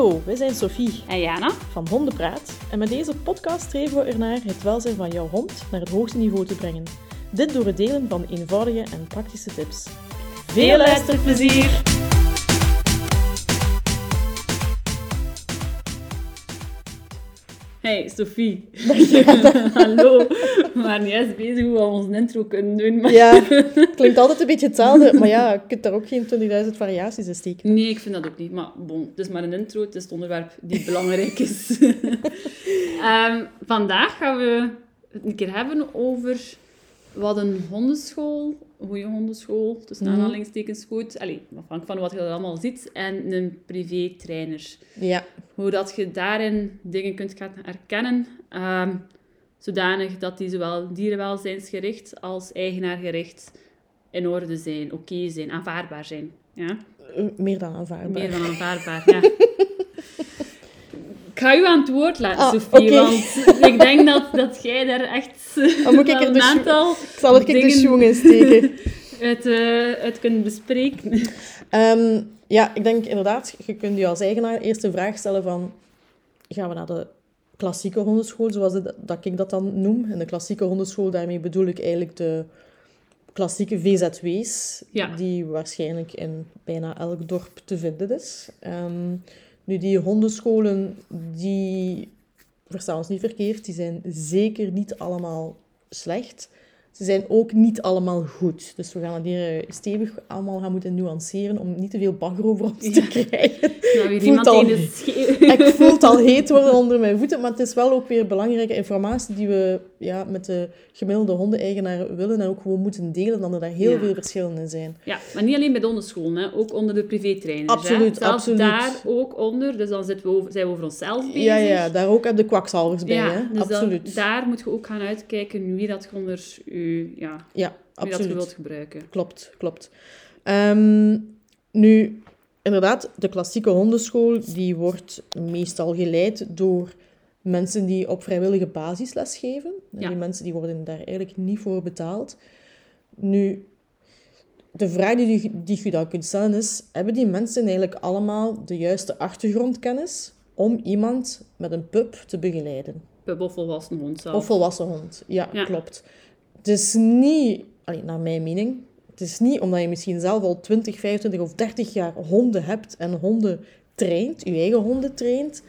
Hallo, wij zijn Sophie En Jana? van Hondenpraat en met deze podcast streven we ernaar het welzijn van jouw hond naar het hoogste niveau te brengen. Dit door het delen van eenvoudige en praktische tips. Veel luisterplezier! Hey, Sophie. Hallo. We waren juist bezig hoe we onze intro kunnen doen. Maar... Ja, klinkt altijd een beetje hetzelfde, maar ja, je kunt daar ook geen 20.000 variaties in steken. Nee, ik vind dat ook niet. Maar bon, het is maar een intro. Het is het onderwerp die belangrijk is. Ehm, vandaag gaan we het een keer hebben over wat een hondenschool, goede hondenschool, tussen Mhm. aanhalingstekens goed, allee, afhankelijk van wat je er allemaal ziet, en een privé-trainer. Ja, Hoe dat je daarin dingen kunt gaan herkennen, ehm, zodanig dat die zowel dierenwelzijnsgericht als eigenaargericht in orde zijn, oké zijn, aanvaardbaar zijn. Ja? meer dan aanvaardbaar. Meer dan aanvaardbaar, ja. Ik ga u aan het woord laten, Ah, Sophie, want ik denk dat, dat jij daar echt Dan moet ik wel er de een aantal Ik zal er de schoen in steken. uit, eh, kunt bespreken. Ehm, ja, ik denk inderdaad, je kunt je als eigenaar eerst de vraag stellen van... Gaan we naar de klassieke hondenschool, zoals dat ik dat dan noem? En de klassieke hondenschool, daarmee bedoel ik eigenlijk de klassieke VZW's, Ja. die waarschijnlijk in bijna elk dorp te vinden is. Ehm, nu, die hondenscholen, die, verstaan ons niet verkeerd, die zijn zeker niet allemaal slecht. Ze zijn ook niet allemaal goed. Dus we gaan het hier eh, stevig allemaal gaan moeten nuanceren om niet te veel bagger over ons te krijgen. Nou, iemand al- schee- Ik voel het al heet worden onder mijn voeten, maar het is wel ook weer belangrijke informatie die we ja, met de gemiddelde hondeneigenaar willen en ook gewoon moeten delen, dat er daar heel Ja. veel verschillen in zijn. Ja, maar niet alleen bij de hondenschool, hè. ook onder de privétrainers. Absoluut, hè. Absoluut. daar ook onder. Dus dan zitten we over, zijn we over onszelf bezig. Ja, ja, daar ook heb de kwakzalvers bij, Ja, hè? dus dan- absoluut. daar moet je ook gaan uitkijken wie dat onder u, ja, Ja, wie dat je absoluut. wilt gebruiken. Klopt, klopt. Ehm, nu, inderdaad, de klassieke hondenschool die wordt meestal geleid door mensen die op vrijwillige basis lesgeven. En Ja. Die mensen die worden daar eigenlijk niet voor betaald. Nu, de vraag die, je- die je dan kunt stellen is, hebben die mensen eigenlijk allemaal de juiste achtergrondkennis om iemand met een pup te begeleiden? Pup of volwassen hond zelf. Of volwassen hond. Ja, Ja. klopt. Het is niet, allee, naar mijn mening, het is niet omdat je misschien zelf al 20, 25 of 30 jaar honden hebt en honden traint, je eigen honden traint,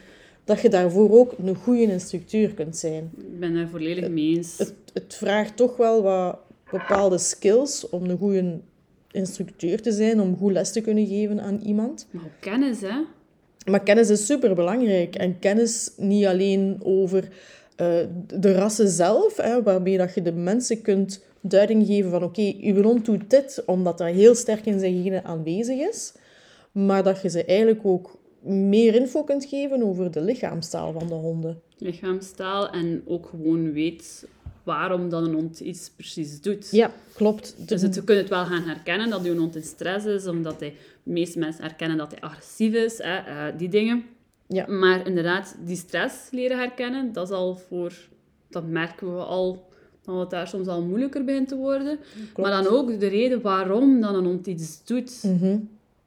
dat je daarvoor ook een goede instructeur kunt zijn. Ik ben daar volledig mee eens. Het, het vraagt toch wel wat bepaalde skills om een goede instructeur te zijn, om goed les te kunnen geven aan iemand. Maar ook kennis, hè. Maar kennis is superbelangrijk. En kennis niet alleen over de rassen zelf, hè, waarbij dat je de mensen kunt duiding geven van oké, uw hond doet dit, omdat dat heel sterk in zijn genen aanwezig is. Maar dat je ze eigenlijk ook meer info kunt geven over de lichaamstaal van de honden. Lichaamstaal en ook gewoon weet waarom dan een hond iets precies doet. Ja, klopt. De- Dus het, je kunt het wel gaan herkennen dat je hond in stress is, omdat hij, de meeste mensen herkennen dat hij agressief is, hè, eh, die dingen. Ja. Maar inderdaad, die stress leren herkennen, dat is al voor, dat merken we al, dat het daar soms al moeilijker begint te worden. Klopt. Maar dan ook de reden waarom dan een hond iets doet, Mhm.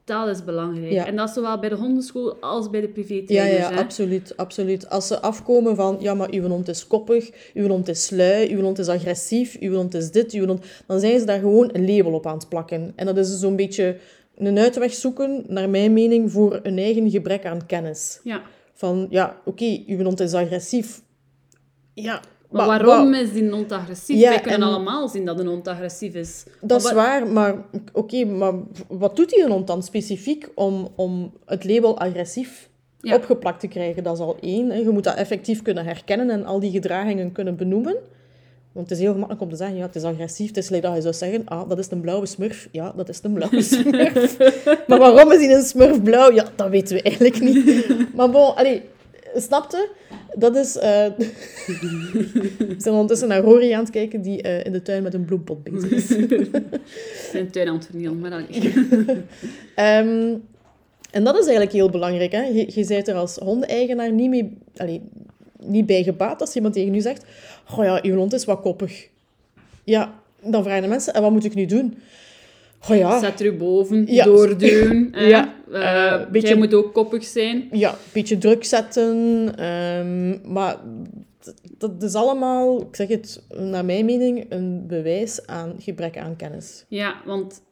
dat is belangrijk. Ja. En dat is zowel bij de hondenschool als bij de Ja, privé-trainers. ja, hè. absoluut, absoluut. Als ze afkomen van, ja, maar uw hond is koppig, uw hond is lui, uw hond is agressief, uw hond is dit, uw hond... Dan zijn ze daar gewoon een label op aan het plakken. En dat is dus zo'n beetje een uitweg zoeken, naar mijn mening, voor een eigen gebrek aan kennis. Ja. Van, ja, oké, uw hond is agressief. Ja, Maar wa- waarom wa- is die hond agressief? Ja, Wij kunnen en- allemaal zien dat een hond agressief is. Dat is waar, maar oké, maar wat doet die hond dan specifiek om, om het label agressief Ja. opgeplakt te krijgen? Dat is al één. Hè. Je moet dat effectief kunnen herkennen en al die gedragingen kunnen benoemen. Want het is heel gemakkelijk om te zeggen, ja, het is agressief. Het is like dat je zou zeggen, ah, dat is een blauwe smurf. Ja, dat is een blauwe smurf. maar waarom is hij een smurf blauw? Ja, dat weten we eigenlijk niet. Maar bon, allee, snapte? Dat is... eh We zijn ondertussen naar Rory aan het kijken, die eh, in de tuin met een bloempot bezig is. Zijn tuin aan het vernielen, maar niet. Ehm, en dat is eigenlijk heel belangrijk. Hè? Je, je bent er als hondeneigenaar niet, mee, allee, niet bij gebaat als iemand tegen u zegt... Oh ja, uw hond is wat koppig. Ja, dan vragen de mensen, en wat moet ik nu doen? Oh ja, Zet er boven, Ja. doorduwen. hè. Ja, Eh, eh, beetje- Jij moet ook koppig zijn. ja, een beetje druk zetten. ehm, maar dat is allemaal, ik zeg het, naar mijn mening, een bewijs aan gebrek aan kennis. Ja, want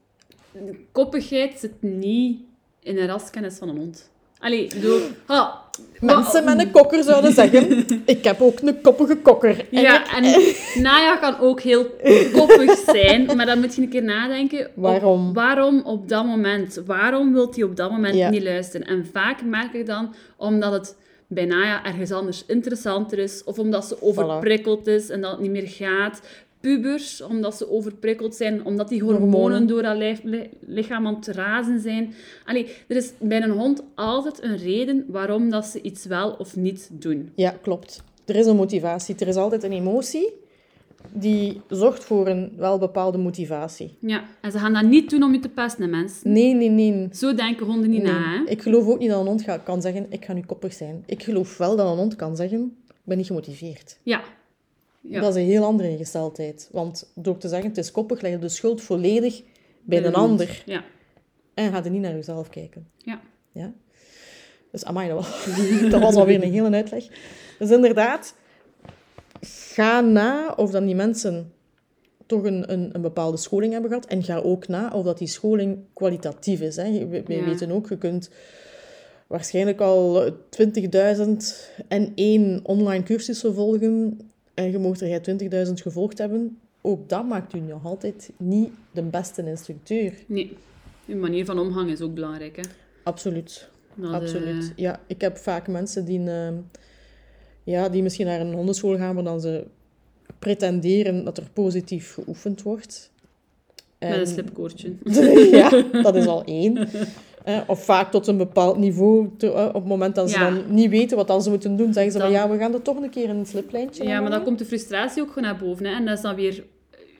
koppigheid zit niet in een raskennis van een hond. Allee, bedoel... ha, Mensen met een kokker zouden zeggen, ik heb ook een koppige kokker. En Ja, ik- en Naya kan ook heel koppig zijn, maar dan moet je een keer nadenken. op- Waarom? waarom op dat moment? Waarom wilt hij op dat moment Ja. niet luisteren? En vaak merk ik dan, omdat het bij Naya ergens anders interessanter is, of omdat ze overprikkeld is en dat het niet meer gaat. Pubers, omdat ze overprikkeld zijn, omdat die hormonen, Hormonen. door lijf- li- lichaam aan het razen zijn. Allee, er is bij een hond altijd een reden waarom dat ze iets wel of niet doen. Ja, klopt. Er is een motivatie. Er is altijd een emotie die zorgt voor een wel bepaalde motivatie. Ja, en ze gaan dat niet doen om je te pesten, mensen. Nee, nee, nee. Zo denken honden niet Nee. na, hè? Ik geloof ook niet dat een hond kan zeggen, ik ga nu koppig zijn. Ik geloof wel dat een hond kan zeggen, ik ben niet gemotiveerd. Ja. Ja. Dat is een heel andere ingesteldheid. Want door te zeggen, het is koppig, leg je de schuld volledig bij een ander. Ja. En gaat er niet naar jezelf kijken. Ja. Ja? Dus amai, dat was, dat was alweer een hele uitleg. Dus inderdaad, ga na of dan die mensen toch een, een, een bepaalde scholing hebben gehad. En ga ook na of dat die scholing kwalitatief is. Hè. We, we Ja. weten ook, je kunt waarschijnlijk al 20.000 en één online cursussen volgen. En je mocht er jij 20.000 gevolgd hebben. Ook dat maakt u nog altijd niet de beste instructeur. Nee. Je manier van omgang is ook belangrijk, hè? Absoluut. Dat, eh, Absoluut. Ja, ik heb vaak mensen die, ehm, ja, die misschien naar een hondenschool gaan, maar dan ze pretenderen dat er positief geoefend wordt. met een En- slipkoortje. ja, dat is al één. Eh, of vaak tot een bepaald niveau. te- eh, op het moment dat ze Ja. dan niet weten wat dan ze moeten doen, zeggen ze van Dan- ja, we gaan er toch een keer een sliplijntje Ja, maar dan komt de frustratie ook gewoon naar boven. Hè? En dat is dan weer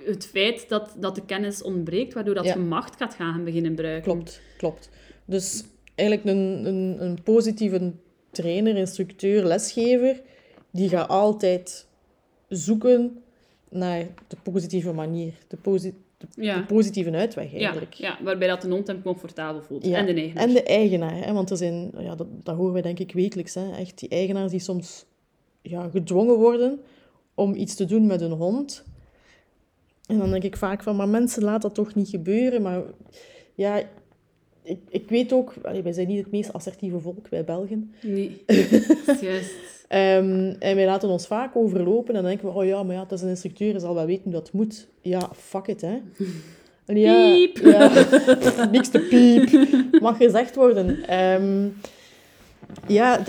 het feit dat, dat de kennis ontbreekt, waardoor dat Ja. je macht gaat gaan beginnen gebruiken. Klopt, klopt. Dus eigenlijk een, een, een positieve trainer, instructeur, lesgever, die gaat altijd zoeken naar de positieve manier, de, posi- de, de Ja. positieve uitweg Ja, eigenlijk. ja, waarbij dat de hond hem comfortabel voelt. Ja, En de eigenaar. En de eigenaar, hè, want er zijn, ja, dat, dat horen wij denk ik wekelijks, hè, echt die eigenaars die soms ja, gedwongen worden om iets te doen met hun hond. En dan denk ik vaak van, maar mensen, laat dat toch niet gebeuren. Maar ja, ik, ik weet ook, allee, wij zijn niet het meest assertieve volk, wij Belgen. Nee, juist. Ehm, en wij laten ons vaak overlopen en dan denken we, oh ja, maar ja, dat is een instructeur, hij zal wel weten hoe dat moet. Ja, fuck it, hè. En ja, Piep. Ja, niks te piep. Mag gezegd worden. Ehm, ja,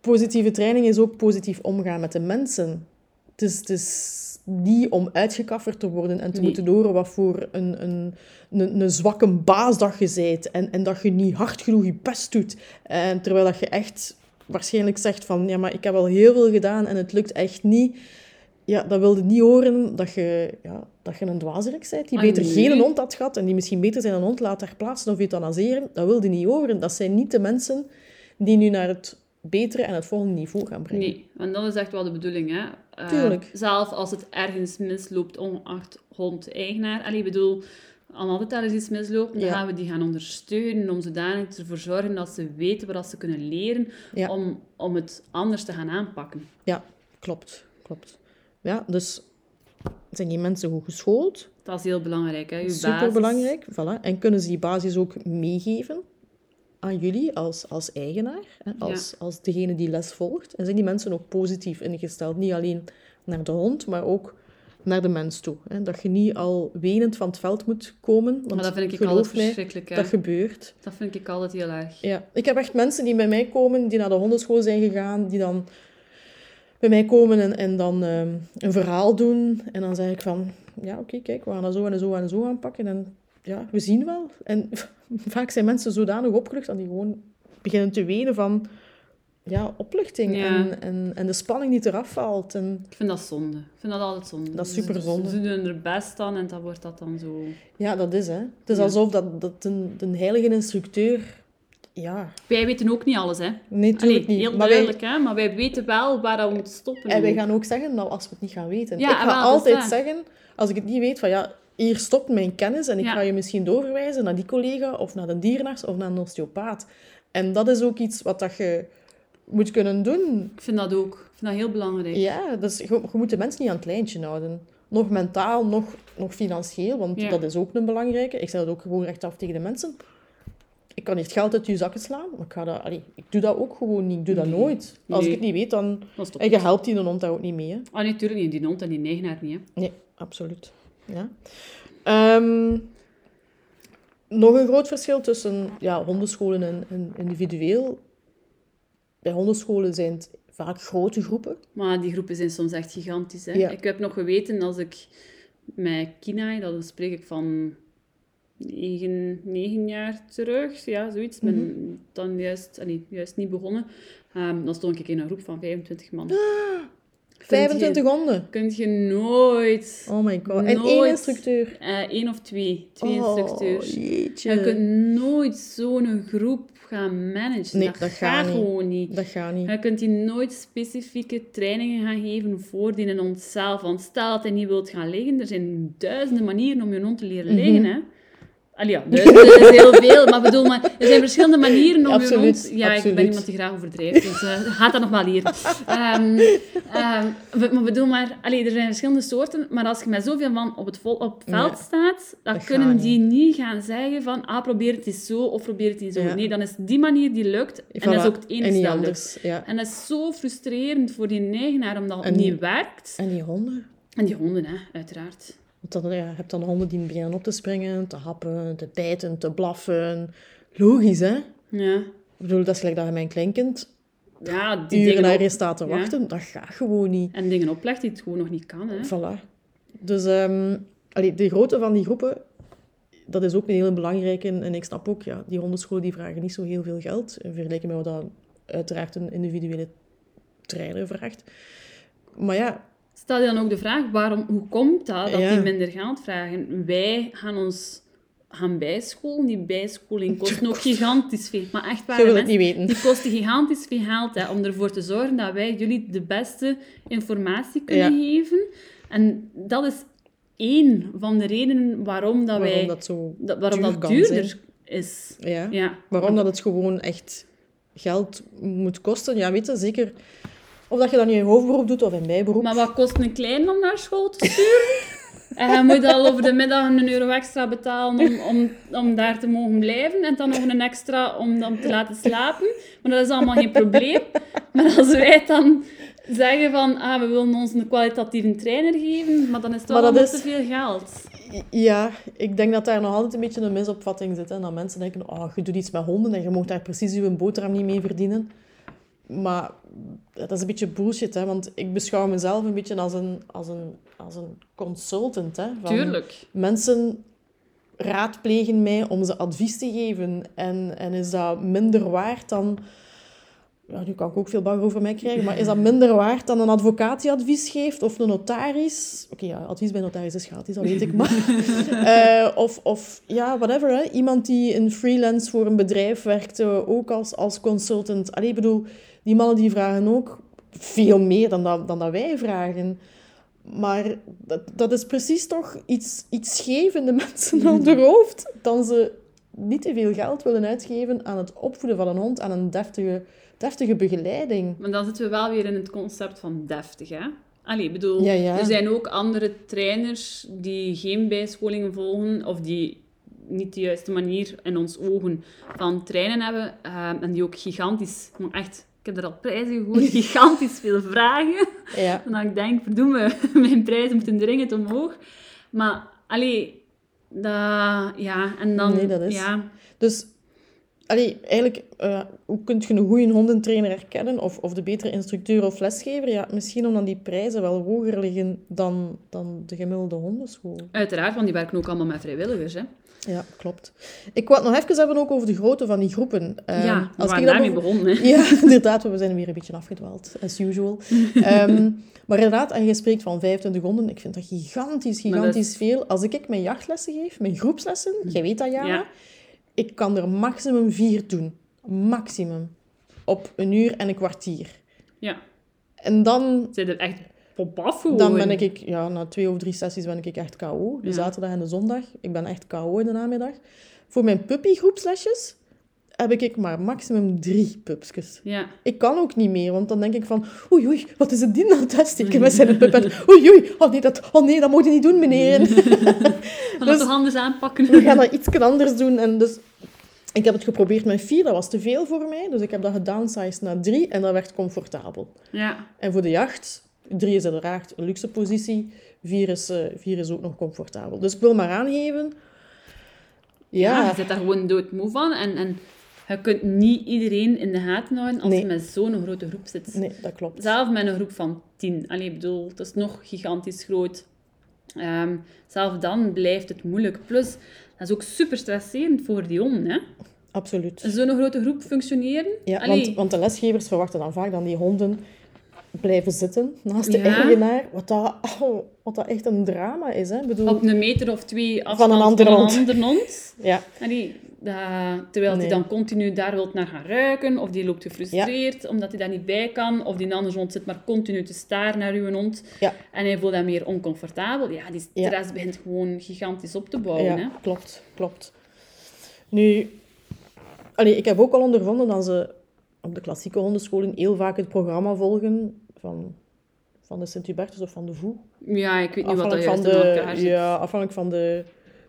positieve training is ook positief omgaan met de mensen. Het is, het is niet om uitgekafferd te worden en te Nee. moeten horen wat voor een, een, een, een zwakke baas dat je bent. En, en dat je niet hard genoeg je best doet. En terwijl dat je echt waarschijnlijk zegt van... Ja, maar ik heb al heel veel gedaan en het lukt echt niet. Ja, dat wilde niet horen dat je, ja, dat je een dwazerik bent. Die Ah, beter nee. geen hond had gehad en die misschien beter zijn een hond laat ter plaatsen of euthanaseren. Dat wilde niet horen. Dat zijn niet de mensen die nu naar het betere en het volgende niveau gaan brengen. Nee, want dat is echt wel de bedoeling, hè. Eh, Tuurlijk. Zelf als het ergens misloopt, ongeacht hond-eigenaar. Allee, ik bedoel, altijd ergens iets misloopt, dan Ja. gaan we die gaan ondersteunen om zodanig ervoor zorgen dat ze weten wat ze kunnen leren Ja. om, om het anders te gaan aanpakken. Ja, klopt. klopt. Ja, dus zijn die mensen goed geschoold? Dat is heel belangrijk, hè. Super belangrijk. Voilà. En kunnen ze die basis ook meegeven aan jullie als, als eigenaar, hè? Als, als degene die les volgt? En zijn die mensen ook positief ingesteld? Niet alleen naar de hond, maar ook naar de mens toe. Hè? Dat je niet al wenend van het veld moet komen. Want Maar dat vind ik altijd geloof mij, verschrikkelijk, hè. dat gebeurt. Dat vind ik altijd heel erg. Ja, ik heb echt mensen die bij mij komen, die naar de hondenschool zijn gegaan, die dan bij mij komen en, en dan ehm, een verhaal doen. En dan zeg ik van, ja, oké, kijk, we gaan dat zo en zo en zo aanpakken. En ja, we zien wel. En vaak zijn mensen zodanig opgelucht dat die gewoon beginnen te wenen van ja, opluchting Ja. En, en, en de spanning die eraf valt. En Ik vind dat zonde. Ik vind dat altijd zonde. Dat is Ze- superzonde. Ze, doen er best aan en dan wordt dat dan zo... ja, dat is hè. Het is Ja. alsof dat, dat een, een heilige instructeur... Ja, Wij weten ook niet alles, hè. nee, natuurlijk niet. heel Maar wij- duidelijk, hè. Maar wij weten wel waar dat we moeten stoppen. En wij gaan ook zeggen, nou, als we het niet gaan weten. Ja, ik ga altijd zeggen, als ik het niet weet, van ja, hier stopt mijn kennis en ik Ja. ga je misschien doorverwijzen naar die collega of naar de dierenarts of naar een osteopaat. En dat is ook iets wat dat je moet kunnen doen. Ik vind dat ook. Ik vind dat heel belangrijk. Ja, dus je, je moet de mensen niet aan het lijntje houden. Nog mentaal, nog, nog financieel, want Ja. dat is ook een belangrijke. Ik zeg dat ook gewoon rechtaf tegen de mensen. Ik kan niet het geld uit je zakken slaan, maar ik, ga dat, allee, ik doe dat ook gewoon niet. Ik doe dat Nee. nooit. Als ik Nee. het niet weet, dan... En je helpt die hond daar ook niet mee, hè. Ah, nee, tuurlijk niet. Die hond en die eigenaar niet, hè. Nee, absoluut. Ja. Ehm, nog een groot verschil tussen ja, hondenscholen en, en individueel. Bij hondenscholen zijn het vaak grote groepen. Maar die groepen zijn soms echt gigantisch. Hè? Ja. Ik heb nog geweten als ik met Kina, dat spreek ik van negen, negen jaar terug, ja, zoiets. Ik ben Mhm. dan juist, juist niet begonnen. Ehm, dan stond ik in een groep van 25 man. 25 honden. Kun je nooit Oh my god. En één Nooit. instructeur. eh één of twee, twee Oh, instructeurs. jeetje. Je kunt nooit zo'n groep gaan managen. Nee, dat, dat gaat niet. gewoon niet. Dat gaat niet. Je kunt die nooit specifieke trainingen gaan geven voor die hond zelf. Want stel dat hij niet wilt gaan liggen, er zijn duizenden manieren om je hond te leren Mhm. liggen. Hè? Allee, ja, duizenden is heel veel, maar bedoel, maar er zijn verschillende manieren om je Absoluut. Ja, ik ben iemand die graag overdrijft, dus eh, gaat dat nog wel hier. Ehm, ehm, maar bedoel maar, allee, er zijn verschillende soorten, maar als je met zoveel man op het, vol, op het veld Nee, staat, dan kunnen die niet gaan zeggen van, ah, probeer het eens zo, of probeer het eens zo. Ja. Nee, dan is die manier die lukt, en dat is ook het enige dat lukt. Ja. En dat is zo frustrerend voor die eigenaar, omdat het niet werkt. En die honden. En die honden, hè, uiteraard. Want dan, ja, je hebt dan honden die beginnen op te springen, te happen, te bijten, te blaffen. Logisch, hè? Ja, Ik bedoel, dat is gelijk dat je mijn kleinkind ja die uren naar je staat te ja. wachten. Dat gaat gewoon niet. En dingen oplegt die het gewoon nog niet kan, hè. Voilà. Dus ehm, allee, de grootte van die groepen, dat is ook een hele belangrijke. En ik snap ook, ja, die hondenscholen die vragen niet zo heel veel geld. In vergelijking met wat dat uiteraard een individuele trainer vraagt. Maar ja, Stel je dan ook de vraag, waarom, hoe komt dat dat Ja. die minder geld vragen? Wij gaan ons gaan bijscholen. Die bijscholing kost nog gigantisch veel. Maar echt waar, het niet mensen, weten. Die kost gigantisch veel geld hè, om ervoor te zorgen dat wij jullie de beste informatie kunnen geven. En dat is één van de redenen waarom dat Waarom wij... dat zo dat, waarom duur dat kan duurder zijn. is. Ja. Ja. Waarom dat het gewoon echt geld moet kosten. Ja, weet je, zeker... Of dat je dat nu in hoofdberoep doet of in bijberoep. Maar wat kost een klein om naar school te sturen? En je moet al over de middag een euro extra betalen om, om, om daar te mogen blijven. En dan nog een extra om dan te laten slapen. Maar dat is allemaal geen probleem. Maar als wij dan zeggen van, ah, we willen ons een kwalitatieve trainer geven, maar dan is het wel is- te veel geld. Ja, ik denk dat daar nog altijd een beetje een misopvatting zit. Hè? Dat mensen denken, oh, je doet iets met honden en je mag daar precies je boterham niet mee verdienen. Maar dat is een beetje bullshit, hè? want ik beschouw mezelf een beetje als een, als een, als een consultant. Hè? Van Tuurlijk. Mensen raadplegen mij om ze advies te geven. En, en is dat minder waard dan... Ja, nu kan ik ook veel bagger over mij krijgen, maar is dat minder waard dan een advocaat die advies geeft of een notaris? Oké, ja, advies bij notaris is gratis, dat weet ik, maar... Eh, of, of ja, whatever, hè. iemand die in freelance voor een bedrijf werkt, eh, ook als, als consultant. Allee, ik bedoel, die mannen die vragen ook veel meer dan dat, dan dat wij vragen. Maar dat, dat is precies toch iets, iets in de mensen aan de hoofd, dan ze niet te veel geld willen uitgeven aan het opvoeden van een hond, aan een deftige, deftige begeleiding. Maar dan zitten we wel weer in het concept van deftig, hè? Allee, ik bedoel, Ja, ja. er zijn ook andere trainers die geen bijscholingen volgen of die niet de juiste manier in ons ogen van trainen hebben ehm, en die ook gigantisch, maar echt, ik heb er al prijzen gehoord, gigantisch veel vragen. Ja. En dan ik denk, verdomme, mijn prijzen moeten dringend omhoog. Maar, allee, dat, ja, en dan, Nee, dat is- ja, Dus, allee, eigenlijk, eh, hoe kun je een goede hondentrainer herkennen? Of, of de betere instructeur of lesgever? Ja, misschien omdat die prijzen wel hoger liggen dan, dan de gemiddelde hondenschool. uiteraard, want die werken ook allemaal met vrijwilligers, hè. Ja, klopt. Ik wou het nog even hebben ook over de grootte van die groepen. Ehm, ja, we als ik daarmee over- begonnen, hè. Ja, inderdaad, we zijn weer een beetje afgedwaald, as usual. Ehm, maar inderdaad, en je spreekt van 25 honden, ik vind dat gigantisch, dat gigantisch veel. Als ik mijn jachtlessen geef, mijn groepslessen, jij weet dat, Jana, Ja. Ik kan er maximum vier doen. Maximum. Op een uur en een kwartier. Ja. En dan, Zijn er echt Pop af gewoon. Dan ben ik, ja, na twee of drie sessies ben ik echt KO. De Ja. zaterdag en de zondag. Ik ben echt KO in de namiddag. Voor mijn puppygroepslesjes heb ik maar maximum drie pupsjes. Ja. Ik kan ook niet meer, want dan denk ik van... Oei, oei, wat is het die nou testen? met zijn pup. En, oei, oei, oh nee, dat, oh nee, dat moet je niet doen, meneer. Gaan Dus- we toch anders aanpakken? We gaan dat iets anders doen. En dus, ik heb het geprobeerd met vier, dat was te veel voor mij. Dus ik heb dat gedownsized naar drie en dat werd comfortabel. Ja. En voor de jacht, drie is uiteraard een luxe positie, vier is, eh, vier is ook nog comfortabel. Dus ik wil maar aangeven, Ja, ja, je zit daar gewoon doodmoe van. En, en je kunt niet iedereen in de gaten houden als Nee. je met zo'n grote groep zit. nee, dat klopt. Zelf met een groep van tien. Allee, ik bedoel, het is nog gigantisch groot. Ehm, zelf dan blijft het moeilijk. Plus, dat is ook super stresserend voor die honden. Hè? Absoluut. Zo'n grote groep functioneren. Ja, want, want de lesgevers verwachten dan vaak dat die honden blijven zitten naast de Ja. eigenaar, wat dat, oh, wat dat echt een drama is. Hè? Bedoel, op een meter of twee afstand een andere van hond. een andere hond. ja, dat- terwijl Nee. hij dan continu daar wilt naar gaan ruiken, of die loopt gefrustreerd omdat hij daar niet bij kan, of die andere hond zit maar continu te staren naar uw hond ja, en hij voelt dat meer oncomfortabel. Ja, die stress begint gewoon gigantisch op te bouwen. Hè? ja klopt, klopt. Nu, allee, ik heb ook al ondervonden dat ze op de klassieke hondenscholen heel vaak het programma volgen van, van de Sint-Hubertus of van de Voe. Ja, ik weet niet wat dat juist van in de, elkaar zit. ja, afhankelijk van de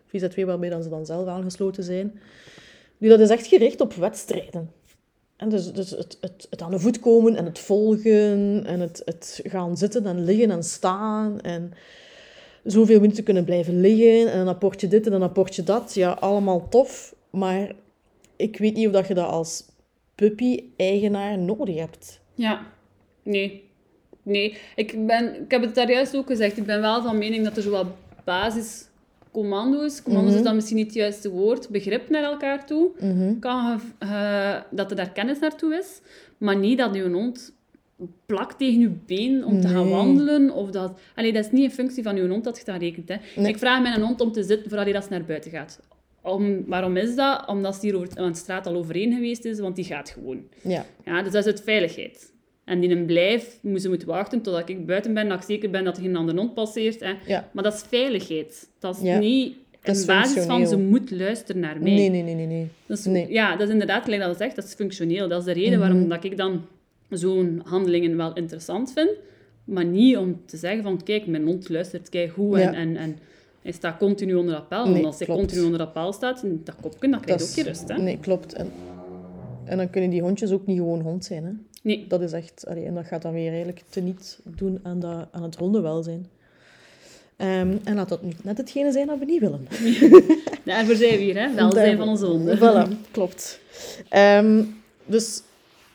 VZW waarbij dan ze dan zelf aangesloten zijn. Nu, dat is echt gericht op wedstrijden. En dus, dus het, het, het aan de voet komen en het volgen en het, het gaan zitten en liggen en staan en zoveel minuten kunnen blijven liggen en een apportje dit en een apportje dat. Ja, allemaal tof, maar ik weet niet of dat je dat als puppy-eigenaar nodig hebt. Ja, nee. Nee, ik, ben, ik heb het daar juist ook gezegd. Ik ben wel van mening dat er zo wat basiscommando's, commando's Mhm. is dan misschien niet het juiste woord, begrip naar elkaar toe, kan ge- ge- dat er daar kennis naartoe is, maar niet dat je hond plakt tegen je been om te gaan wandelen. Of dat... Allee, dat is niet een functie van je hond dat je dat rekent. Hè. Nee. Ik vraag mijn hond om te zitten voordat hij dat naar buiten gaat. Om, waarom is dat? Omdat hij hier over, aan de straat al overheen geweest is, want die gaat gewoon. Ja, Ja, dus dat is het veiligheid. En die een blijf, moet ze moeten wachten totdat ik buiten ben, dat ik zeker ben dat er geen andere hond passeert. Hè. ja. Maar dat is veiligheid. Dat is Ja, niet dat een is basis van ze moet luisteren naar mij. Nee, nee, nee, nee. nee. Dat is, Nee. Ja, dat is inderdaad, gelijk dat je zegt, dat is functioneel. Dat is de reden waarom dat ik dan zo'n handelingen wel interessant vind. Maar niet om te zeggen van, kijk, mijn hond luistert kijk Ja. en, en, en hij staat continu onder appel. Nee, Want als hij klopt. continu onder appel staat, dat kopje, dat krijgt Dat ook geen rust. Hè? Nee, klopt. En, en dan kunnen die hondjes ook niet gewoon hond zijn. Hè? Nee. Dat is echt... allee, en dat gaat dan weer eigenlijk teniet doen aan, dat, aan het hondewelzijn. Ehm en laat dat nu net hetgene zijn dat we niet willen. Daarvoor zijn we hier, hè? Welzijn van onze honden. Voilà, klopt. Ehm, dus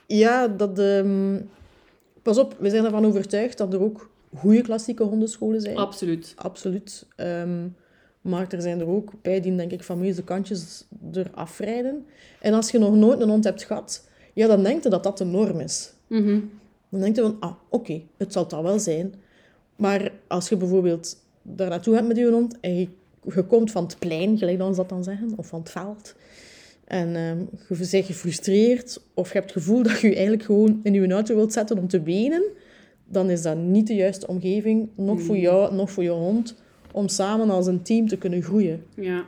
ja, dat... ehm, pas op, we zijn ervan overtuigd dat er ook goede klassieke hondenscholen zijn. Absoluut. Absoluut. Maar er zijn er ook bij die, denk ik, fameuze kantjes eraf rijden. En als je nog nooit een hond hebt gehad, ja, dan denk je dat dat de norm is. Mhm. Dan denk je van, ah, oké, het zal dat wel zijn. Maar als je bijvoorbeeld daar naartoe gaat met je hond en je, je komt van het plein, gelijk dan ze dat dan zeggen, of van het veld, en ehm, je bent gefrustreerd, of je hebt het gevoel dat je je eigenlijk gewoon in je auto wilt zetten om te wenen, dan is dat niet de juiste omgeving, nog voor jou, nog voor je hond, om samen als een team te kunnen groeien. Ja.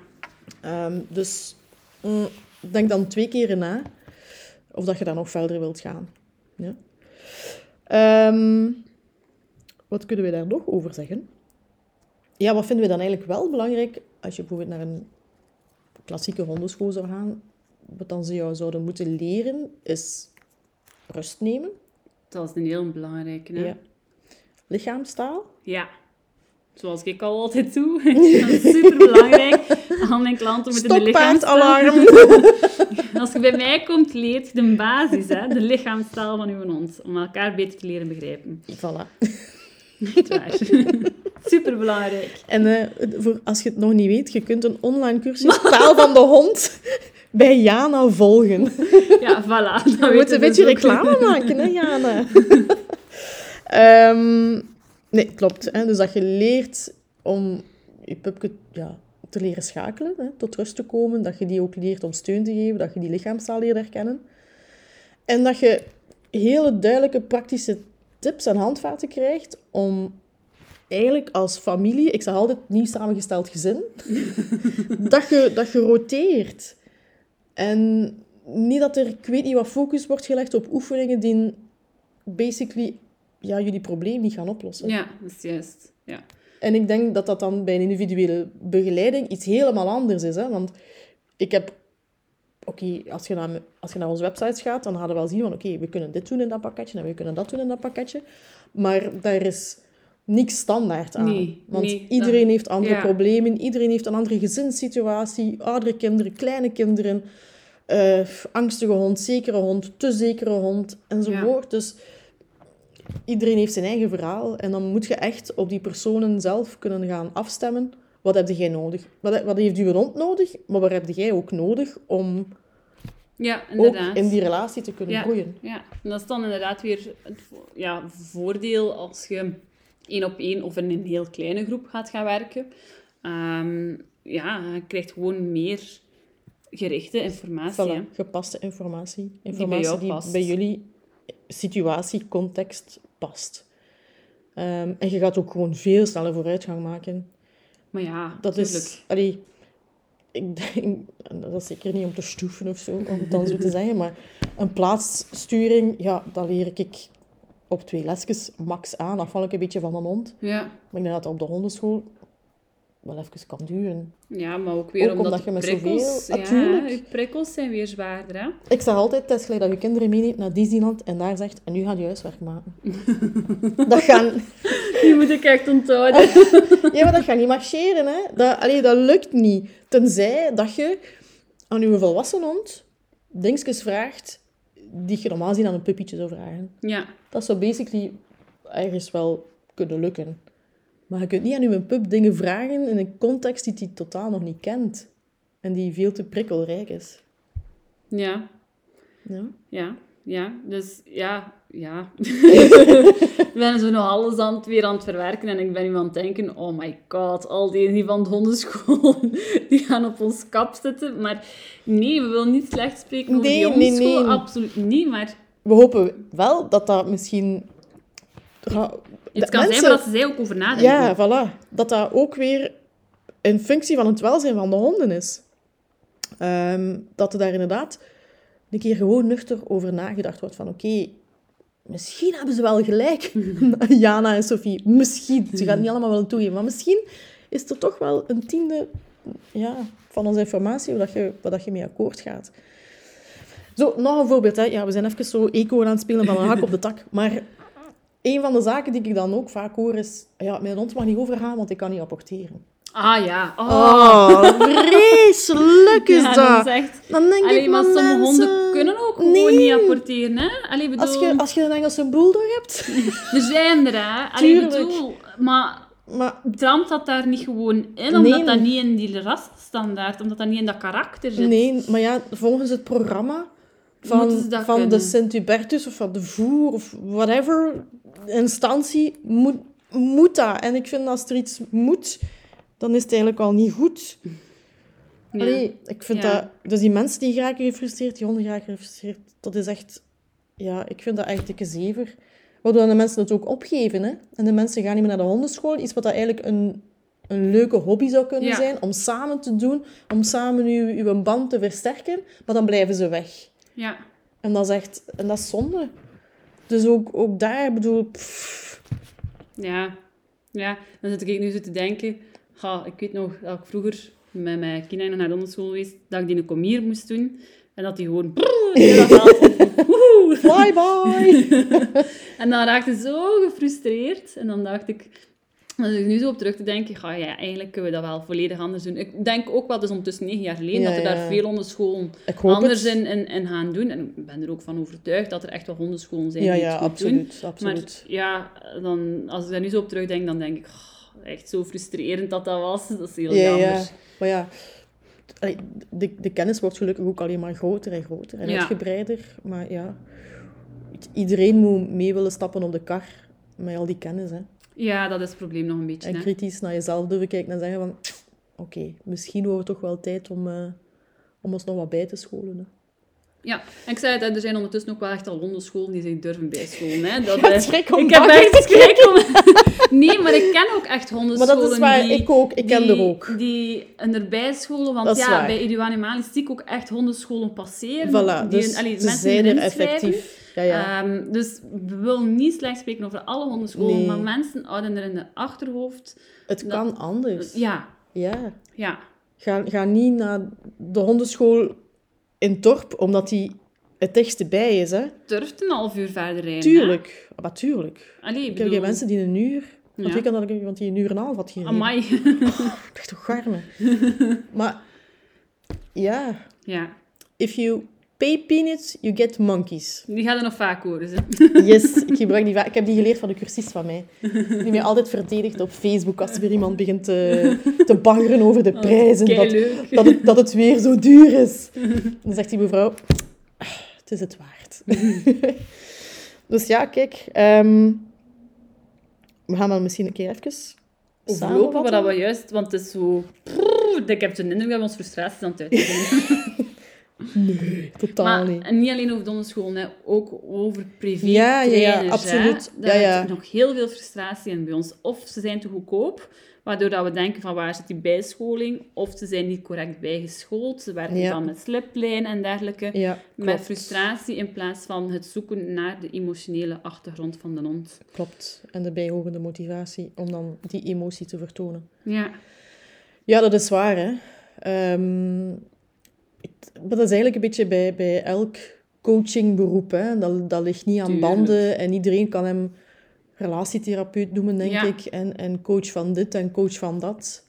Ehm, dus mm, denk dan twee keren na of dat je daar nog verder wilt gaan. Ja. Ehm, wat kunnen we daar nog over zeggen? Ja, wat vinden we dan eigenlijk wel belangrijk als je bijvoorbeeld naar een klassieke hondenschool zou gaan? Wat dan ze jou zouden moeten leren, is rust nemen. Dat is een heel belangrijke. Hè? Ja. Lichaamstaal. Ja. Zoals ik al altijd doe. dat is super belangrijk. Al mijn klanten moeten de lichaamstaal... Stokpaardalarm. Als je bij mij komt, leert je de basis, hè? de lichaamstaal van uw hond. Om elkaar beter te leren begrijpen. voilà. Echt waar. super belangrijk. En eh, voor, als je het nog niet weet, je kunt een online cursus Taal van de Hond bij Jana volgen. Ja, voilà. We moeten een beetje reclame maken, hè, Jana? Ehm, nee, klopt. Hè? Dus dat je leert om je pupke ja, te leren schakelen, hè, tot rust te komen. Dat je die ook leert om steun te geven, dat je die lichaamstaal leert herkennen. En dat je hele duidelijke praktische tips en handvaten krijgt om eigenlijk als familie, ik zeg altijd nieuw samengesteld gezin, dat, je, dat je roteert. En niet dat er, ik weet niet wat focus wordt gelegd op oefeningen die basically ja, jullie probleem niet gaan oplossen. Ja, dat is juist. Ja. En ik denk dat dat dan bij een individuele begeleiding iets helemaal anders is. Hè? Want ik heb... Oké, als, je naar, als je naar onze websites gaat, dan gaan we wel zien van... Oké, we kunnen dit doen in dat pakketje en we kunnen dat doen in dat pakketje. Maar daar is niks standaard aan. Nee, Want nee, iedereen heeft andere ja. problemen. Iedereen heeft een andere gezinssituatie. Oudere kinderen, kleine kinderen. eh, angstige hond, zekere hond, te zekere hond, enzovoort. Dus iedereen heeft zijn eigen verhaal. En dan moet je echt op die personen zelf kunnen gaan afstemmen. Wat heb jij nodig? Wat, wat heeft uw hond nodig? Maar wat heb jij ook nodig om ja, ook in die relatie te kunnen ja, groeien? Ja, en dat is dan inderdaad weer het ja, voordeel als je één op één of in een heel kleine groep gaat gaan werken. Ehm, ja, je krijgt gewoon meer gerichte informatie. Voilà, gepaste informatie. Informatie die bij jullie situatie, context past. Ehm, en je gaat ook gewoon veel sneller vooruitgang maken. Maar ja, Dat tuurlijk. is... Allee, ik denk... en Dat is zeker niet om te stoeven of zo, om het dan zo te zeggen, maar een plaatssturing, ja, dat leer ik op twee lesjes max aan, afhankelijk een beetje van mijn hond. Ja. Maar ik denk dat op de hondenschool wel even kan duren. ja, maar ook weer Ook omdat, je met prikkels... zoveel- Ja, Natuurlijk. je prikkels zijn weer zwaarder, hè? Ik zeg altijd, het is gelijk dat je kinderen meeneemt naar Disneyland en daar zegt, en nu gaat je huiswerk maken. dat gaan... Die moet ik echt onthouden. Ja, maar dat gaat niet marcheren, hè. Dat, allee, dat lukt niet. Tenzij dat je aan je volwassen hond dingetjes vraagt die je normaal zien aan een puppietje zou vragen. ja. Dat zou basically ergens wel kunnen lukken. Maar je kunt niet aan je pup dingen vragen in een context die hij totaal nog niet kent. En die veel te prikkelrijk is. Ja. Ja. Ja, ja. Dus ja, ja. ik ben zo nog alles aan het, weer aan het verwerken en ik ben nu aan het denken, oh my god, al die van de hondenschool, die gaan op ons kap zitten. Maar nee, we willen niet slecht spreken over Nee, die nee, hondenschool, nee. absoluut niet. Maar We hopen wel dat dat misschien... Het kan mensen- zijn dat ze ook over nadenken. Ja, voilà. Dat dat ook weer een functie van het welzijn van de honden is. Ehm, dat er daar inderdaad een keer gewoon nuchter over nagedacht wordt van oké, misschien hebben ze wel gelijk, Jana en Sophie. Misschien. Ze gaan niet allemaal willen toegeven, maar misschien is er toch wel een tiende ja, van onze informatie waar je, waar je mee akkoord gaat. Zo, nog een voorbeeld. Hè. Ja, we zijn even zo eco aan het spelen van een hak op de tak. Maar een van de zaken die ik dan ook vaak hoor is... Ja, mijn hond mag niet overgaan, want ik kan niet apporteren. Ah ja. Oh. Oh, vreselijk is ja, dat. dat is echt... Dan denk Allee, ik, maar maar sommige mensen... honden kunnen ook gewoon Nee. niet apporteren, hè? Allee, bedoel... Als je, als je een Engelse bulldog hebt... Er zijn er, hè? Allee, Tuurlijk. bedoel... Maar Maar Tramt dat daar niet gewoon in, omdat Nee. dat niet in die raststandaard, omdat dat niet in dat karakter zit. nee, maar ja, volgens het programma Van, van de. Sint-Hubertus of van de Voer of whatever instantie moet, moet dat. En ik vind als er iets moet, dan is het eigenlijk al niet goed. Ja. Allee, ik vind Ja. dat... Dus die mensen die geraken gefrustreerd, die honden geraken gefrustreerd, dat is echt... Ja, ik vind dat echt dikke zever. Waardoor de mensen het ook opgeven, hè. En de mensen gaan niet meer naar de hondenschool. Iets wat dat eigenlijk een, een leuke hobby zou kunnen Ja. zijn, om samen te doen, om samen uw, uw band te versterken. Maar dan blijven ze weg. Ja. En dat is echt... En dat is zonde. Dus ook, ook daar, bedoel... pff, Ja. Ja, dan zit ik nu zo te denken... Ha, ik weet nog dat ik vroeger met mijn kinderen naar de onderschool geweest, dat ik die een komier moest doen. En dat die gewoon... Bye bye! En dan raakte ik zo gefrustreerd. En dan dacht ik, als ik nu zo op terug te denken, ga ja, eigenlijk kunnen we dat wel volledig anders doen. Ik denk ook wel, dus ondertussen negen jaar geleden, Ja, dat er daar veel hondenscholen anders in, in, in gaan doen. En ik ben er ook van overtuigd dat er echt wel hondenscholen zijn Ja, die het goed doen. absoluut. absoluut. Maar ja, dan, als ik daar nu zo op terugdenk, dan denk ik, oh, echt zo frustrerend dat dat was. Dat is heel Ja, jammer. ja. Maar ja, de, de kennis wordt gelukkig ook alleen maar groter en groter en uitgebreider. Maar ja, iedereen moet mee willen stappen op de kar met al die kennis. Hè. Ja, dat is het probleem nog een beetje. En hè. kritisch naar jezelf durven kijken en zeggen van... Oké, misschien wordt het toch wel tijd om, eh, om ons nog wat bij te scholen. Hè. Ja, en ik zei het, er zijn ondertussen ook wel echt al hondenscholen die zich durven bijscholen. Hè. Dat, Ja, schrik om ik heb echt schrik om... Nee, maar ik ken ook echt Maar hondenscholen dat is waar, die... ik ook. Ik ken die, er ook. Die een erbij scholen, want ja, waar. bij Eduanimalistiek ook echt hondenscholen passeren. Voilà, die, dus allee, ze mensen zijn er effectief. Ja, ja. Ehm, dus we willen niet slecht spreken over alle hondenscholen, Nee. maar mensen houden er in de achterhoofd... het dat- kan anders. Ja, Ja. ja. Ga, ga niet naar de hondenschool in het dorp, omdat die het dichtste bij is. Hè? Durft een half uur verder rijden. Tuurlijk. Maar tuurlijk. Allee, ik Ik heb bedoel... geen mensen die een uur... Want Ja. wie kan dat ik want die een uur en een half had gereden? Amai. Echt toch garme. maar ja, ja, if you pay peanuts, you get monkeys. die gaan er nog vaak horen. Ze. Yes, ik gebruik die vaak. Ik heb die geleerd van de cursist van mij. Die mij altijd verdedigt op Facebook als er weer iemand begint te, te baggeren over de prijzen. Dat, dat, het, dat het weer zo duur is. Dan zegt die mevrouw, "Ah, het is het waard. dus ja, kijk. ehm, we gaan dan misschien een keer even Overlopen, maar dat we juist... Want het is zo... Prrr, ik heb zo'n indruk dat we ons frustraties aan het uiten Nee, totaal Maar niet. en niet alleen over dondenscholen, hè, ook over privé Ja, ja, absoluut. Hè. Daar Ja, ja. zit nog heel veel frustratie in bij ons. Of ze zijn te goedkoop, waardoor dat we denken van waar zit die bijscholing? Of ze zijn niet correct bijgeschoold. Ze werken dan met sliplijn en dergelijke. Ja, met frustratie in plaats van het zoeken naar de emotionele achtergrond van de hond. Klopt. En de bijhorende motivatie om dan die emotie te vertonen. Ja, Ja, dat is waar, hè. Ehm, maar dat is eigenlijk een beetje bij, bij elk coachingberoep, hè. Dat, dat ligt niet aan Tuurlijk. banden en iedereen kan hem relatietherapeut noemen, denk Ja. ik. En, en coach van dit en coach van dat.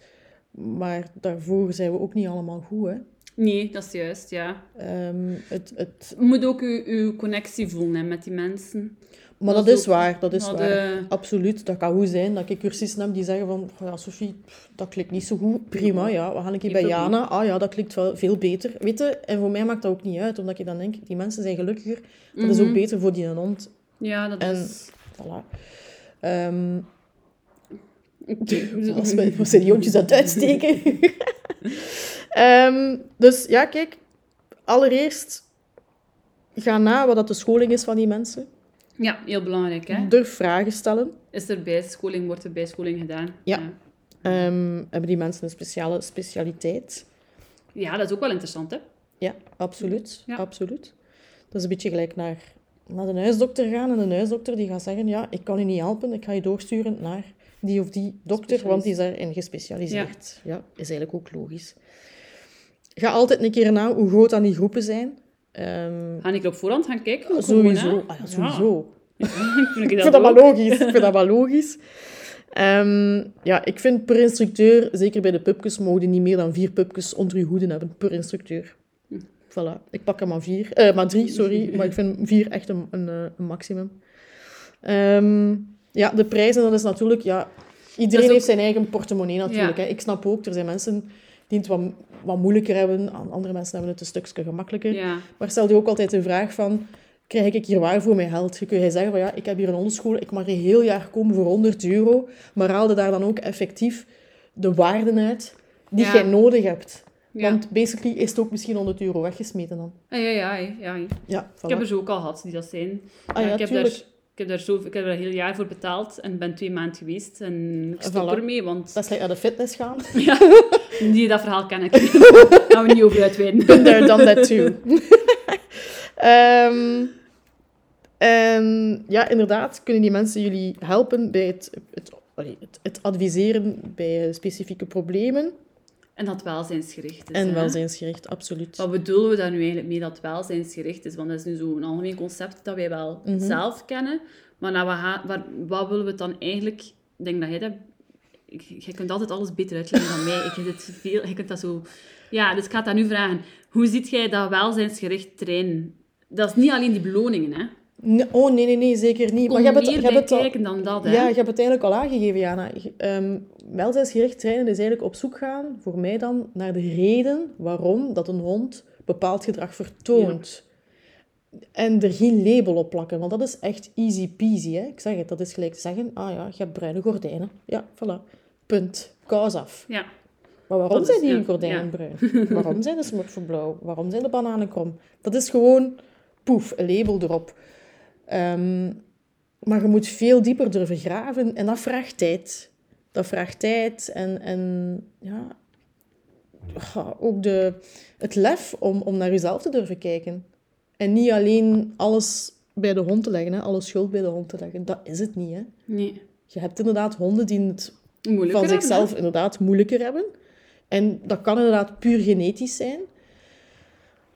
Maar daarvoor zijn we ook niet allemaal goed, hè. nee, dat is juist, ja. Ehm, het, het, Je moet ook uw, uw connectie voelen hè, met die mensen. Maar Dat dat, is ook- waar, dat is waar. de- Absoluut, dat kan goed zijn dat ik cursisten heb die zeggen van, "Oh ja, Sophie, pff, dat klikt niet zo goed. Prima, ja, we gaan een keer bij. Jana. Ah ja, dat klikt wel veel beter. Weet je, en voor mij maakt dat ook niet uit, omdat ik dan denk, die mensen zijn gelukkiger. Dat is ook Mhm. beter voor die hond. Ja, dat En- is... Voilà. Ehm, als we, we die hondjes aan het uitsteken. Ehm, dus ja, kijk, allereerst ga na wat dat de scholing is van die mensen. Ja, heel belangrijk, hè. Durf vragen stellen. Is er bijscholing, wordt er bijscholing gedaan? Ja. Ehm, hebben die mensen een speciale specialiteit? Ja, dat is ook wel interessant, hè? Ja, absoluut. Ja. absoluut. Dat is een beetje gelijk naar, naar de huisdokter gaan. En de huisdokter die gaat zeggen, ja, ik kan u niet helpen. Ik ga je doorsturen naar die of die dokter, want die is daarin gespecialiseerd. Ja. is eigenlijk ook logisch. Ga altijd een keer na hoe groot aan die groepen zijn. Ehm, Ga ik op voorhand gaan kijken? Gewoon, sowieso. Ah, ja, sowieso. Ja. ik vind Ik dat vind dat wel logisch. Ik vind dat wel logisch. Ehm, ja, ik vind per instructeur, zeker bij de pupjes, mogen niet meer dan vier pupjes onder je hoeden hebben per instructeur. Voilà. Ik pak er maar vier. Eh, maar drie, sorry. Maar ik vind vier echt een, een, eh, een maximum. Ehm, ja, de prijzen, dat is natuurlijk... Ja, iedereen ook- heeft zijn eigen portemonnee natuurlijk. Ja. Hè. Ik snap ook, er zijn mensen die het wat, wat moeilijker hebben. Andere mensen hebben het een stukje gemakkelijker. Ja, Maar stel je ook altijd de vraag van, krijg ik hier waar voor mijn geld? Je kun je zeggen van, ja, ik heb hier een hondenschool, ik mag een heel jaar komen voor 100 euro, maar haalde daar dan ook effectief de waarden uit die Ja. jij nodig hebt. ja. Want basically is het ook misschien 100 euro weggesmeten dan. Ah, ja, ja, ja, ja. Ja, Ik heb voilà. er zo ook al gehad die dat zijn. Ah ja, ik, heb daar, ik, heb daar zo, ik heb er een heel jaar voor betaald en ben twee maanden geweest. En ik stop Voilà. ermee, want Dat is like naar de fitness gaan. ja, die, dat verhaal ken ik. gaan we niet over uitweiden. Been there, done that too. Ehm, en ja, inderdaad, kunnen die mensen jullie helpen bij het, het, het, het adviseren bij specifieke problemen. En dat welzijnsgericht is. En hè. welzijnsgericht, absoluut. Wat bedoelen we daar nu eigenlijk mee dat welzijnsgericht is? Want dat is nu zo'n algemeen concept dat wij wel Mhm. zelf kennen. Maar nou, wat, wat willen we het dan eigenlijk... Ik denk dat jij dat... Jij kunt altijd alles beter uitleggen dan mij. Ik vind het veel... Je kunt dat zo... Ja, dus ik ga het aan u vragen. Hoe ziet jij dat welzijnsgericht trainen? Dat is niet alleen die beloningen, hè? Nee, oh, nee, nee, nee, zeker niet. Kom Maar je hebt het, je hebt al- kijken dan dat, hè? Ja, je hebt het eigenlijk al aangegeven, Jana. Um, welzijnsgericht trainen is eigenlijk op zoek gaan, voor mij dan, naar de reden waarom dat een hond bepaald gedrag vertoont. En er geen label op plakken, want dat is echt easy peasy. Hè? Ik zeg het, dat is gelijk te zeggen, ah ja, je hebt bruine gordijnen. Ja, voilà. Punt. Kous af. Ja. Maar waarom zijn die ja, gordijnen bruin? Waarom zijn de smurfen blauw? Waarom zijn de bananen krom? Dat is gewoon, poef, een label erop. Ehm, maar je moet veel dieper durven graven en dat vraagt tijd. Dat vraagt tijd en, en ja, ja, ook de, het lef om, om naar jezelf te durven kijken. En niet alleen alles bij de hond te leggen, hè, alle schuld bij de hond te leggen. Dat is het niet. Hè. Nee. Je hebt inderdaad honden die het Moeilijker van zichzelf inderdaad moeilijker hebben. En dat kan inderdaad puur genetisch zijn.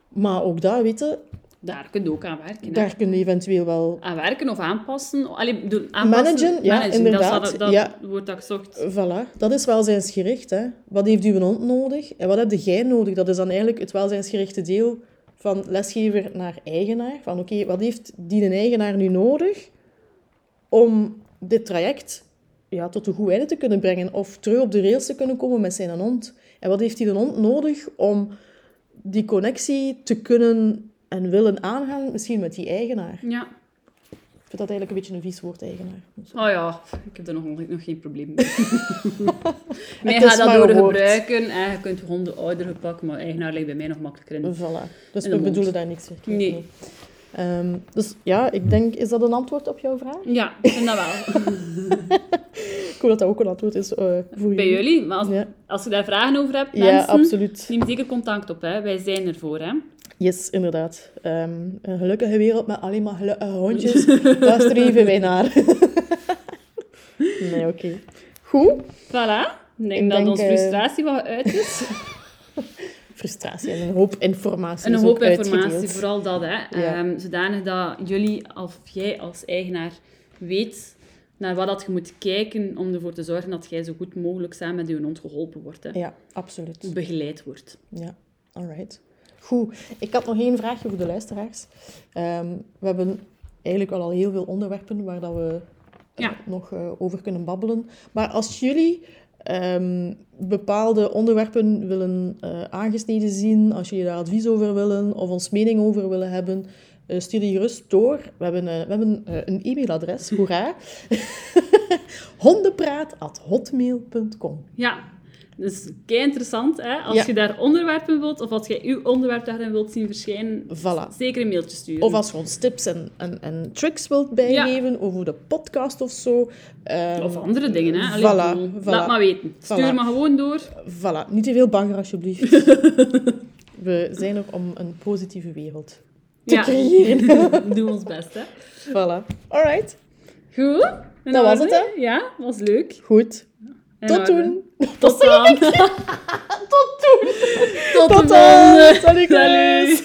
Maar ook dat, weet je, Daar kun je ook aan werken. hè. daar kun je eventueel wel... Aan werken of aanpassen. Allee, bedoel, aanpassen. Managen, ja, inderdaad, Dat, dat, ja. woord dat ik zocht. Voilà, dat is welzijnsgericht. Hè. Wat heeft uw hond nodig en wat heb jij nodig? Dat is dan eigenlijk het welzijnsgerichte deel van lesgever naar eigenaar. Van oké, wat heeft die een eigenaar nu nodig om dit traject ja, tot een goed einde te kunnen brengen of terug op de rails te kunnen komen met zijn hond? En wat heeft die hond nodig om die connectie te kunnen en willen aangaan, misschien met die eigenaar? Ja. Ik vind dat eigenlijk een beetje een vies woord, eigenaar. Oh ja, ik heb er nog, nog geen probleem mee. Mij gaat dat door gebruiken. En je kunt honden ouder gepakken, maar eigenaar ligt bij mij nog makkelijker in. Voilà. Dus In we bedoelen daar niks verkeerd Nee. mee. Ehm, dus ja, ik denk, is dat een antwoord op jouw vraag? Ja, ik vind dat wel. Dat dat ook een antwoord is eh, voor Bij jullie. Maar als, Ja. als je daar vragen over hebt, Ja, mensen, absoluut. neem zeker contact op. Hè. Wij zijn ervoor. Hè. Yes, inderdaad. Ehm, een gelukkige wereld met alleen maar gelukkige hondjes, daar streven wij naar. nee, oké. Goed. Voilà. Ik denk Ik dat denk, onze eh, frustratie wat uit is. Frustratie en een hoop informatie En een hoop informatie, uitgedeeld. vooral dat. Hè. Ja. Ehm, zodanig dat jullie, of jij als eigenaar, weet naar wat dat je moet kijken om ervoor te zorgen dat jij zo goed mogelijk samen met je hond geholpen wordt. Hè. Ja, absoluut. Begeleid wordt. Ja, alright. Goed. Ik had nog één vraagje voor de luisteraars. Ehm, we hebben eigenlijk al heel veel onderwerpen waar dat we eh, Ja. nog eh, over kunnen babbelen. Maar als jullie ehm, bepaalde onderwerpen willen eh, aangesneden zien, als jullie daar advies over willen of ons mening over willen hebben, eh, stuur die gerust door. We hebben, eh, we hebben eh, een e-mailadres, hoera. hondenpraat.hotmail.com Ja, dus kei interessant. Hè? Als Ja. je daar onderwerpen wilt, of als jij uw onderwerp daarin wilt zien verschijnen, Voilà. zeker een mailtje sturen. Of als je ons tips en, en, en tricks wilt bijgeven over de podcast of zo. Ehm, Of andere dingen, hè. Allee, Voilà. Laat maar weten. Stuur maar gewoon door. Voilà, niet te veel banger alsjeblieft. We zijn er om een positieve wereld te Ja. creëren. Doe ons best, hè. voilà. Alright, Goed. En Dat was het, hè? Ja, was leuk. goed. Tot toen. Tot dan. Tot toen. Tot, Tot dan. Salut, Salut.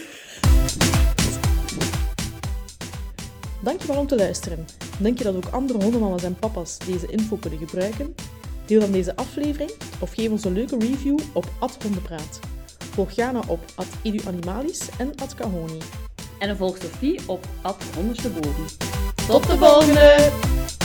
Dankjewel om te luisteren. Denk je dat ook andere hondenmama's en papa's deze info kunnen gebruiken? Deel dan deze aflevering of geef ons een leuke review op @hondenpraat. Volg Jana op @eduanimalis en @kahoni. En volg Sophie op Ad. Tot de volgende!